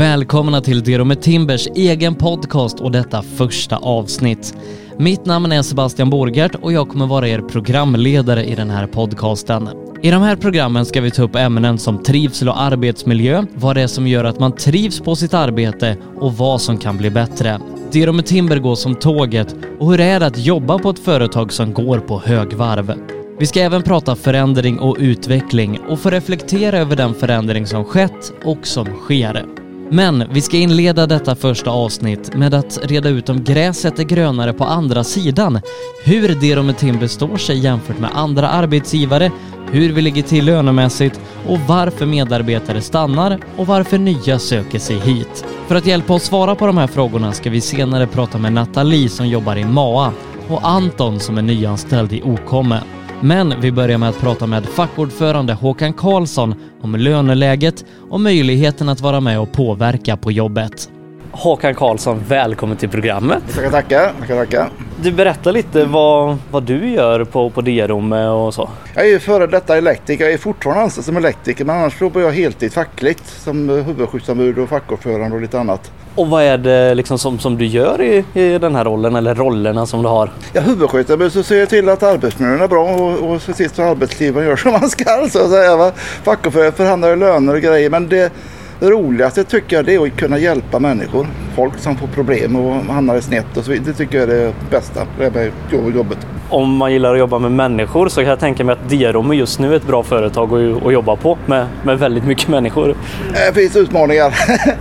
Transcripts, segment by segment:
Välkomna till Dero med Timbers egen podcast och detta första avsnitt. Mitt namn är Sebastian Borgert och jag kommer vara er programledare i den här podcasten. I de här programmen ska vi ta upp ämnen som trivsel och arbetsmiljö, vad det är som gör att man trivs på sitt arbete och vad som kan bli bättre. Dero med Timber går som tåget och hur är det att jobba på ett företag som går på högvarv? Vi ska även prata förändring och utveckling och få reflektera över den förändring som skett och som sker. Men vi ska inleda detta första avsnitt med att reda ut om gräset är grönare på andra sidan, hur Dero med Timber står sig jämfört med andra arbetsgivare, hur vi ligger till lönemässigt och varför medarbetare stannar och varför nya söker sig hit. För att hjälpa oss svara på de här frågorna ska vi senare prata med Nathalie som jobbar i MAA och Anton som är nyanställd i Okomme. Men vi börjar med att prata med fackordförande Håkan Karlsson om löneläget och möjligheten att vara med och påverka på jobbet. Håkan Karlsson, välkommen till programmet. Tackar, tackar. tackar, tackar. Du berättar lite vad, vad du gör på, på Diarom och så. Jag är före detta elektriker. Jag är fortfarande anställd som elektriker men annars jobbar jag heltid fackligt som huvudskyddsombud och fackordförande och lite annat. Och vad är det liksom som, som du gör i, i den här rollen eller rollerna som du har? Ja, huvudskyddsombud så ser jag till att arbetsmiljön är bra och, och ser till så arbetsgivaren gör som man ska så att säga. Fackordförande förhandlar löner och grejer men det det roligaste tycker jag det är att kunna hjälpa människor. Folk som får problem och hamnar i snett och så vidare. Det tycker jag är det bästa med jobbet. Om man gillar att jobba med människor så kan jag tänka mig att Diarom är just nu ett bra företag att, att jobba på med, med väldigt mycket människor. Det finns utmaningar.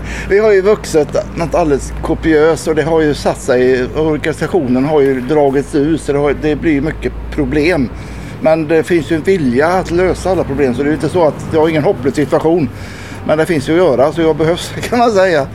Vi har ju vuxit något alldeles kopiöst och det har ju satt sig. Organisationen har ju dragits ut så det, har, det blir mycket problem. Men det finns ju en vilja att lösa alla problem så det är inte så att jag har ingen hopplös situation. Men det finns ju att göra så jag behövs kan man säga.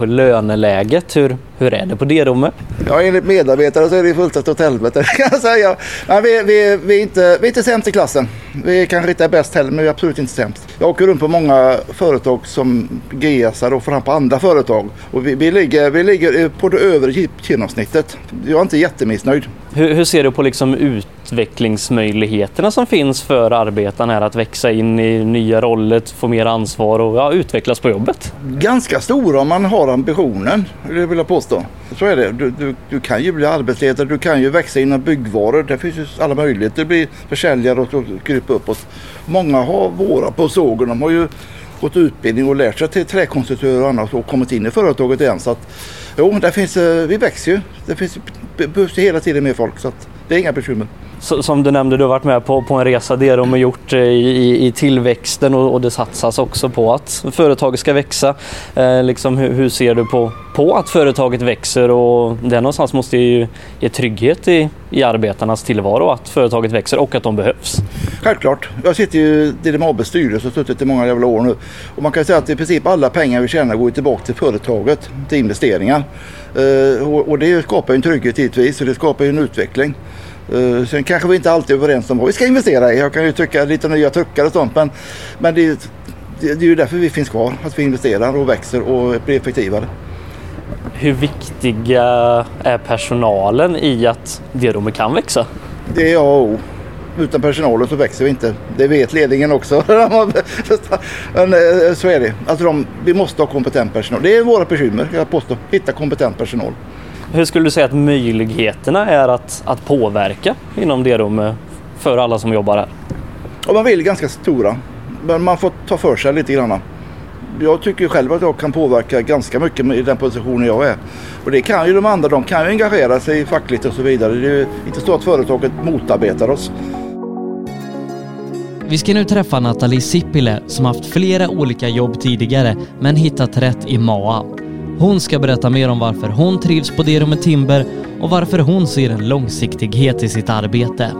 På löneläget, hur, hur är det på D-rummet? Ja, enligt medarbetare så är det fullt åt helvete kan jag säga. Men vi, vi, vi, är inte, vi är inte sämst i klassen. Vi kanske inte är bäst heller, men vi är absolut inte sämst. Jag åker runt på många företag som GSar och fram på andra företag. Och vi, vi, ligger, vi ligger på det övre genomsnittet. Jag är inte jättemissnöjd. Hur, hur ser du på liksom utvecklingsmöjligheterna som finns för arbetarna här att växa in i nya roller, få mer ansvar och ja, utvecklas på jobbet? Ganska stora om man har ambitionen, det vill jag påstå. Så är det. Du, du, du kan ju bli arbetsledare, du kan ju växa inom byggvaror. Det finns ju alla möjligheter att bli försäljare och krypa uppåt. Många har våra på sågen, de har ju gått utbildning och lärt sig till träkonstruktör och annat och kommit in i företaget igen. Så att, jo, där finns, eh, vi växer ju. Det finns, behövs hela tiden mer folk så att det är inga bekymmer. Som du nämnde, du har varit med på, på en resa det de har gjort eh, i, i, i tillväxten och, och, det satsas också på att företaget ska växa. Eh, liksom, hur, hur, ser du på, på att företaget växer och det någonstans måste ju ge trygghet i, i arbetarnas tillvaro att företaget växer och att de behövs? Självklart. Jag sitter ju i DDMABs styrelse och har suttit i många jävla år nu. Och man kan säga att i princip alla pengar vi tjänar går tillbaka till företaget, till investeringar. Eh, och, och det skapar ju en trygghet givetvis och det skapar ju en utveckling. Uh, sen kanske vi inte alltid är överens om vad vi ska investera i. Jag kan ju tycka lite nya truckar och sånt men, men det, det, det är ju därför vi finns kvar. Att vi investerar och växer och blir effektivare. Hur viktiga är personalen i att Diadomer kan växa? Det är A och O. Utan personalen så växer vi inte. Det vet ledningen också. Men eh, så är det. Alltså de, vi måste ha kompetent personal. Det är våra bekymmer, jag påstår. Hitta kompetent personal. Hur skulle du säga att möjligheterna är att, att påverka inom det rummet för alla som jobbar här? Och man vill ganska stora, men man får ta för sig lite grann. Jag tycker själv att jag kan påverka ganska mycket i den positionen jag är. Och det kan ju de andra, de kan ju engagera sig fackligt och så vidare. Det är inte så att företaget motarbetar oss. Vi ska nu träffa Nathalie Sippile som haft flera olika jobb tidigare men hittat rätt i MAA. Hon ska berätta mer om varför hon trivs på Dero med Timber och varför hon ser en långsiktighet i sitt arbete.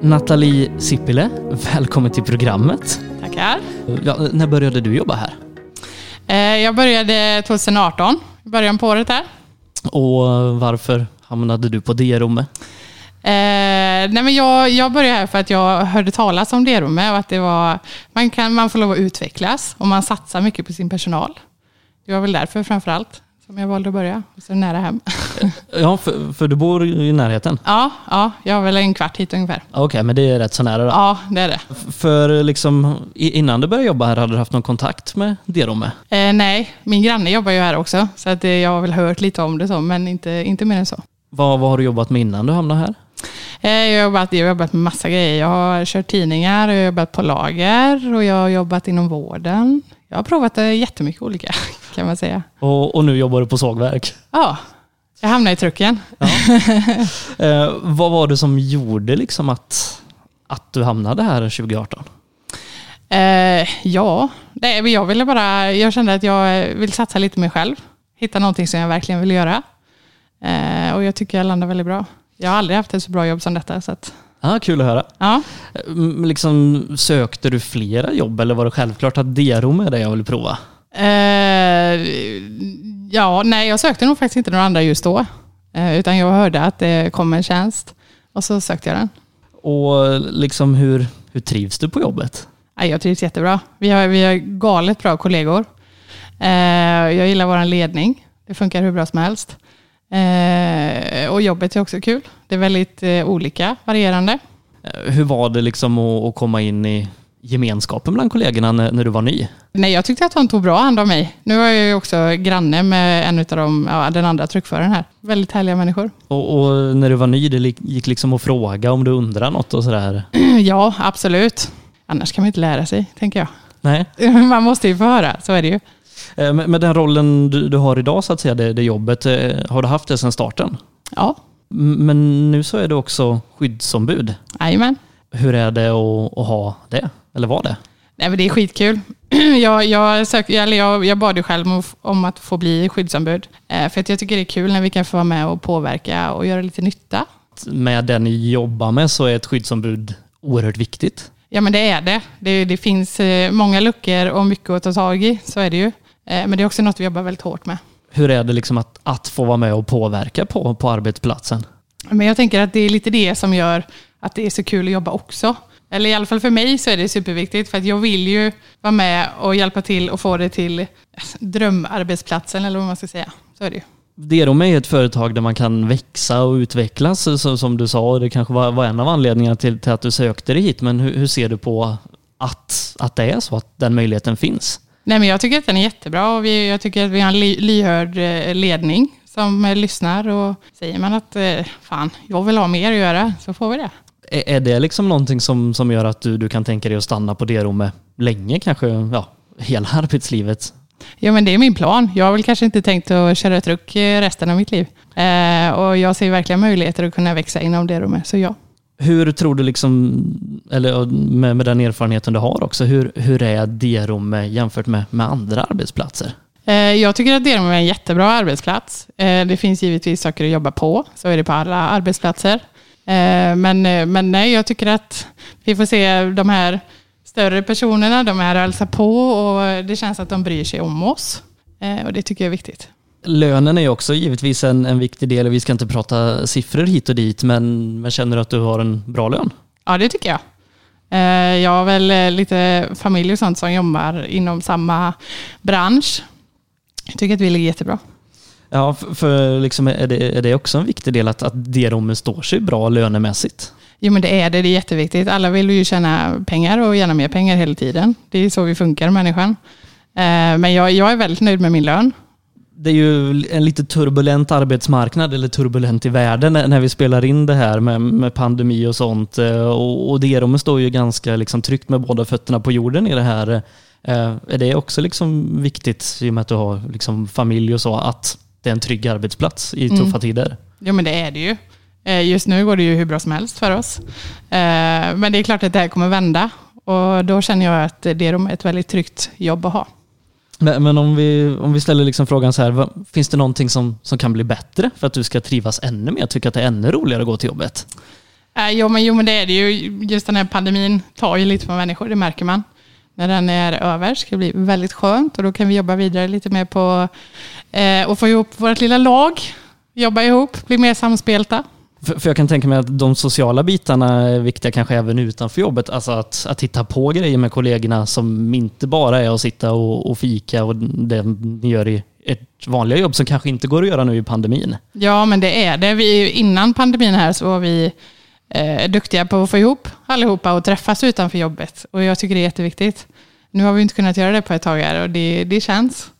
Nathalie Sippile, välkommen till programmet. Tackar. Ja, när började du jobba här? Eh, jag började 2018, i början på året här. Och varför hamnade du på D-rummet? Eh, nej men jag, jag började här för att jag hörde talas om D-rummet och att det var, man, kan, man får lov att utvecklas och man satsar mycket på sin personal. Det var väl därför framför allt som jag valde att börja. Så nära hem. Ja, för, för du bor i närheten? Ja, ja, jag har väl en kvart hit ungefär. Okej, men det är rätt så nära då. Ja, det är det. För liksom, innan du började jobba här, hade du haft någon kontakt med Derome? Eh, nej, min granne jobbar ju här också. Så att, eh, jag har väl hört lite om det så, men inte, inte mer än så. Vad, vad har du jobbat med innan du hamnade här? Eh, jag, har jobbat, jag har jobbat med massa grejer. Jag har kört tidningar, jag har jobbat på lager och jag har jobbat inom vården. Jag har provat eh, jättemycket olika kan man säga. Och, och nu jobbar du på sågverk. Ja, jag hamnade i trucken. Eh, vad var det som gjorde liksom att, att du hamnade här 2018? Eh, ja, men jag ville bara, jag kände att jag vill satsa lite mer själv. Hitta någonting som jag verkligen vill göra. Eh, och jag tycker jag landar väldigt bra. Jag har aldrig haft ett så bra jobb som detta. Så att, Ah, kul att höra. ja. Eh, m- Liksom, sökte du flera jobb eller var det självklart att Derome är det jag vill prova? Eh, ja, nej, jag sökte nog faktiskt inte några andra just då. Eh, utan jag hörde att det kom en tjänst och så sökte jag den. Och liksom hur, hur trivs du på jobbet? Nej, jag trivs jättebra. Vi har, vi har galet bra kollegor. Eh, jag gillar vår ledning. Det funkar hur bra som helst. Eh, och jobbet är också kul. Det är väldigt eh, olika, varierande. Eh, Hur var det liksom att, att komma in i gemenskapen bland kollegorna när, när du var ny? Nej, jag tyckte att han tog bra hand om mig. Nu är jag ju också granne med en av de, ja, den andra truckföraren här. Väldigt härliga människor. Och, och när du var ny, det gick liksom att fråga om du undrar något och sådär? Ja, absolut. Annars kan man inte lära sig, tänker jag. Nej? Man måste ju få höra, så är det ju. Eh, Med, den rollen du, du har idag, så att säga, det, det jobbet, eh, har du haft det sedan starten? Ja, Men nu så är du också skyddsombud. jajamän. Hur är det att, att ha det? Eller var det? Nej, men det är skitkul. Jag, jag, sök, eller jag, jag bad ju själv om, om att få bli skyddsombud. Eh, för att jag tycker det är kul när vi kan få vara med och påverka och göra lite nytta. Med den ni jobbar med så är ett skyddsombud oerhört viktigt. Ja, men det är det. Det, det finns eh, många luckor och mycket att ta tag i, så är det ju. Eh, men det är också något vi jobbar väldigt hårt med. Hur är det liksom att, att få vara med och påverka på, på arbetsplatsen? Men jag tänker att det är lite det som gör att det är så kul att jobba också. Eller i alla fall för mig så är det superviktigt för att jag vill ju vara med och hjälpa till och få det till drömarbetsplatsen eller vad man ska säga. Så är det ju. Derome är ett företag där man kan växa och utvecklas så, som du sa. och Det kanske var, var en av anledningarna till, till att du sökte dig hit. Men hur, hur ser du på att, att det är så, att den möjligheten finns? Nej, men jag tycker att den är jättebra och vi, jag tycker att vi har en ly, lyhörd eh, ledning som eh, lyssnar och säger man att eh, fan, jag vill ha mer att göra så får vi det. Är, det liksom någonting som, som gör att du, du kan tänka dig att stanna på Derome länge, kanske ja, hela arbetslivet? Ja, men det är min plan. Jag har väl kanske inte tänkt att köra truck eh, resten av mitt liv. Eh, och jag ser verkligen möjligheter att kunna växa inom det rummet, så ja. Hur tror du, liksom, eller med, med den erfarenheten du har också, hur, hur är Derome jämfört med, med andra arbetsplatser? Eh, jag tycker att Derum är en jättebra arbetsplats. Eh, det finns givetvis saker att jobba på, så är det på alla arbetsplatser. Eh, men, eh, men nej, jag tycker att vi får se de här större personerna, de är och hälsar på och det känns att de bryr sig om oss. Eh, och det tycker jag är viktigt. Lönen är också givetvis en, en viktig del. Vi ska inte prata siffror hit och dit, men, men känner du att du har en bra lön? Ja, det tycker jag. Jag har väl lite familj och sånt som jobbar inom samma bransch. Jag tycker att vi ligger jättebra. Ja, för, för liksom är, det, är det också en viktig del att, att Derome står sig bra lönemässigt? Jo, men det är det. Det är jätteviktigt. Alla vill ju tjäna pengar och gärna mer pengar hela tiden. Det är så vi funkar, människan. Eh, Men jag, jag är väldigt nöjd med min lön. Det är ju en lite turbulent arbetsmarknad, eller turbulent i världen, när vi spelar in det här med, med pandemi och sånt. Eh, Och, och står ju ganska liksom tryggt med båda fötterna på jorden i det här. Eh, Är det också liksom viktigt, i och med att du har liksom familj och så, att det är en trygg arbetsplats i tuffa tider? Jo, men det är det ju. Eh, Just nu går det ju hur bra som helst för oss. Eh, Men det är klart att det här kommer vända. Och då känner jag att det är ett väldigt tryggt jobb att ha. Men, om, vi, om vi ställer liksom frågan så här, finns det någonting som, som kan bli bättre för att du ska trivas ännu mer? Tycka att det är ännu roligare att gå till jobbet? Eh, Jo men, jo, men det är det ju. Just den här pandemin tar ju lite på människor, det märker man. När den är över ska det bli väldigt skönt och då kan vi jobba vidare lite mer på eh, och få ihop vårt lilla lag. Jobba ihop, bli mer samspelta. För, för jag kan tänka mig att de sociala bitarna är viktiga kanske även utanför jobbet. Alltså att, att hitta på grejer med kollegorna som inte bara är att sitta och, och fika och det ni gör i, ert vanliga jobb som kanske inte går att göra nu i pandemin. Ja, men det är det. Vi, innan pandemin här så var vi eh, duktiga på att få ihop allihopa och träffas utanför jobbet. Och jag tycker det är jätteviktigt. Nu har vi inte kunnat göra det på ett tag här och det, det känns.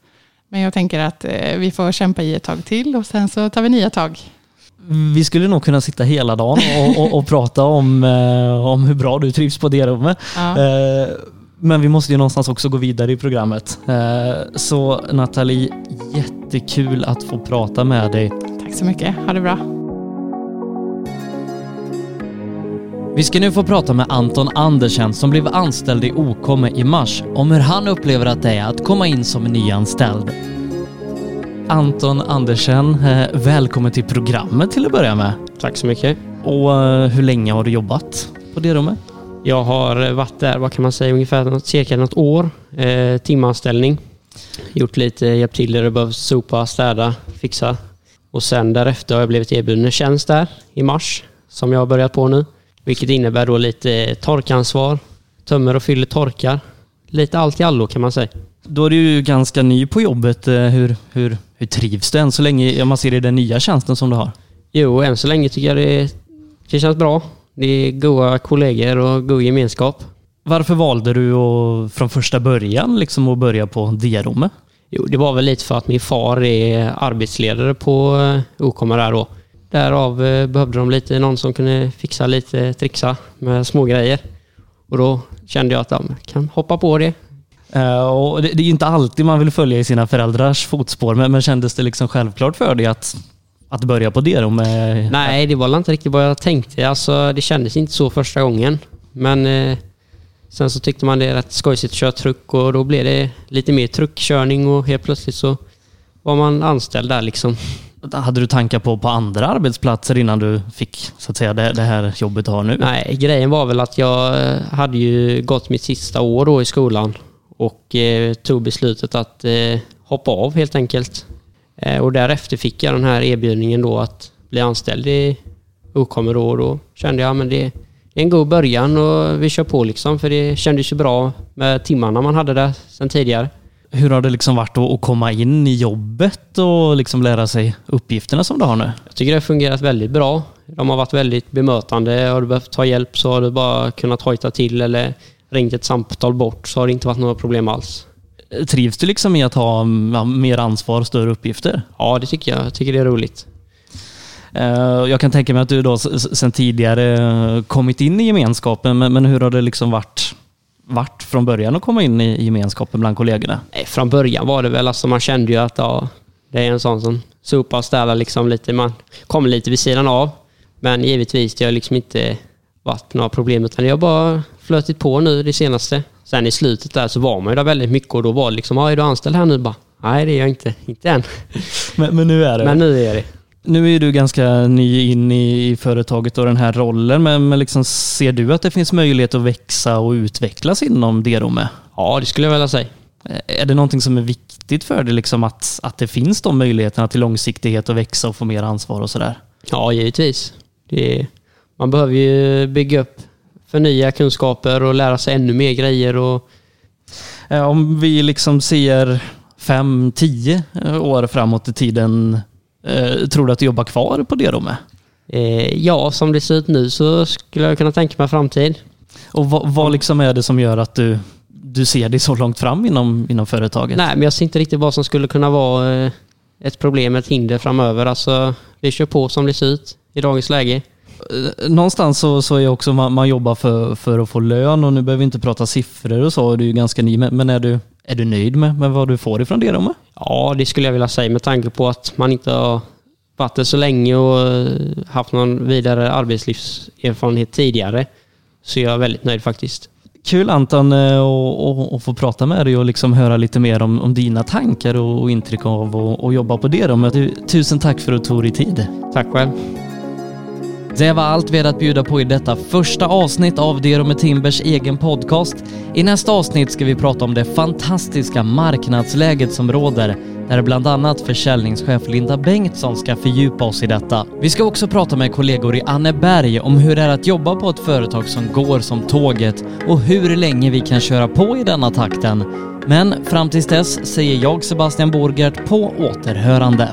Men jag tänker att eh, vi får kämpa i ett tag till och sen så tar vi nya tag. Vi skulle nog kunna sitta hela dagen och, och, och prata om, eh, om hur bra du trivs på det rummet. Ja. Men vi måste ju någonstans också gå vidare i programmet. Så Nathalie, jättekul att få prata med dig. Tack så mycket. Ha det bra. Vi ska nu få prata med Anton Andersen som blev anställd i Okome i mars om hur han upplever att det är att komma in som nyanställd. Anton Andersen, eh, välkommen till programmet till att börja med. Tack så mycket. Och eh, hur länge har du jobbat på det rummet? Jag har varit där, vad kan man säga, ungefär cirka något år. Eh, timanställning. Gjort lite, hjälpt till där det behövs sopa, städa, fixa. Och sen därefter har jag blivit erbjuden en tjänst där i mars som jag har börjat på nu. Vilket innebär då lite torkansvar, tömmer och fyller torkar. Lite allt i allo kan man säga. Då är du ju ganska ny på jobbet. Eh, Hur, hur, hur trivs du än så länge om man ser det i den nya tjänsten som du har? Jo, än så länge tycker jag det, det känns bra. Det är goda kollegor och god gemenskap. Varför valde du att, från första början liksom att börja på D-rummet? Jo, det var väl lite för att min far är arbetsledare på eh, Okoma där då. Därav eh, behövde de lite någon som kunde fixa lite, trixa med små grejer. Och då kände jag att ja, jag kan hoppa på det. Eh, och det, det är ju inte alltid man vill följa i sina föräldrars fotspår, men, men kändes det liksom självklart för dig att, att börja på D-rummet? Nej, det var inte riktigt vad jag tänkte. Alltså, det kändes inte så första gången. Men eh, sen så tyckte man det är rätt skojsigt att köra truck och då blev det lite mer truckkörning och helt plötsligt så var man anställd där liksom. Hade du tankar på, på andra arbetsplatser innan du fick så att säga, det, det här jobbet du har nu? Nej, grejen var väl att jag hade ju gått mitt sista år då i skolan och eh, tog beslutet att eh, hoppa av helt enkelt. Eh, och därefter fick jag den här erbjudningen då att bli anställd i Okommer då och då kände jag att det, det är en god början och vi kör på liksom för det kändes ju bra med timmarna man hade där sedan tidigare. Hur har det liksom varit att, komma in i jobbet och liksom lära sig uppgifterna som du har nu? Jag tycker det har fungerat väldigt bra. De har varit väldigt bemötande. Har du behövt ta hjälp så har du bara kunnat hojta till eller ringt ett samtal bort så har det inte varit några problem alls. Trivs du liksom i att ha mer ansvar och större uppgifter? Ja, det tycker jag. Jag tycker det är roligt. Eh, Jag kan tänka mig att du då s- s- sen tidigare eh, kommit in i gemenskapen, men, men hur har det liksom varit, varit från början att komma in i gemenskapen bland kollegorna? Nej, från början var det väl, alltså man kände ju att ja, det är en sån som sopar och städar liksom lite. Man kommer lite vid sidan av. Men givetvis, det har liksom inte varit några problem utan det har bara flötit på nu det senaste. Sen i slutet där så var man ju där väldigt mycket och då var det liksom, ja, är du anställd här nu? Bara, Nej, det är jag inte. Inte än. Men, men nu är det. Men nu är det. Nu är du ganska ny in i, företaget och den här rollen, men, men liksom, ser du att det finns möjlighet att växa och utvecklas inom Derome? Ja, det skulle jag vilja säga. Är det någonting som är viktigt för dig, liksom att, att det finns de möjligheterna till långsiktighet och växa och få mer ansvar och sådär? Ja, givetvis. Är, man behöver ju bygga upp, förnya kunskaper och lära sig ännu mer grejer. Och, Om vi liksom ser fem, tio år framåt i tiden, tror du att du jobbar kvar på Derome? eh, ja, som det ser ut nu så skulle jag kunna tänka mig framtid. Och vad, vad liksom är det som gör att du, du ser dig så långt fram inom, inom företaget? Nej, men jag ser inte riktigt vad som skulle kunna vara eh, ett problem, ett hinder framöver. Alltså, vi kör på som det ser ut i dagens läge. Eh, Någonstans så, så är också man, man jobbar för, för att få lön och nu behöver vi inte prata siffror och så, du är ju ganska ny, men, men är, du, är du nöjd med, med vad du får ifrån Derome? Ja, det skulle jag vilja säga med tanke på att man inte har varit där så länge och eh, haft någon vidare arbetslivserfarenhet tidigare. Så jag är väldigt nöjd faktiskt. Kul Anton eh, och, och få prata med dig och liksom höra lite mer om, om dina tankar och, och intryck av att jobba på Derome. Du- Tusen tack för att du tog dig tid. Tack själv. Det var allt vi hade att bjuda på i detta första avsnitt av Dero med Timbers egen podcast. I nästa avsnitt ska vi prata om det fantastiska marknadsläget som råder, där bland annat försäljningschef Linda Bengtsson ska fördjupa oss i detta. Vi ska också prata med kollegor i Anneberg om hur det är att jobba på ett företag som går som tåget och hur länge vi kan köra på i denna takten. Men fram tills dess säger jag Sebastian Borgert på återhörande.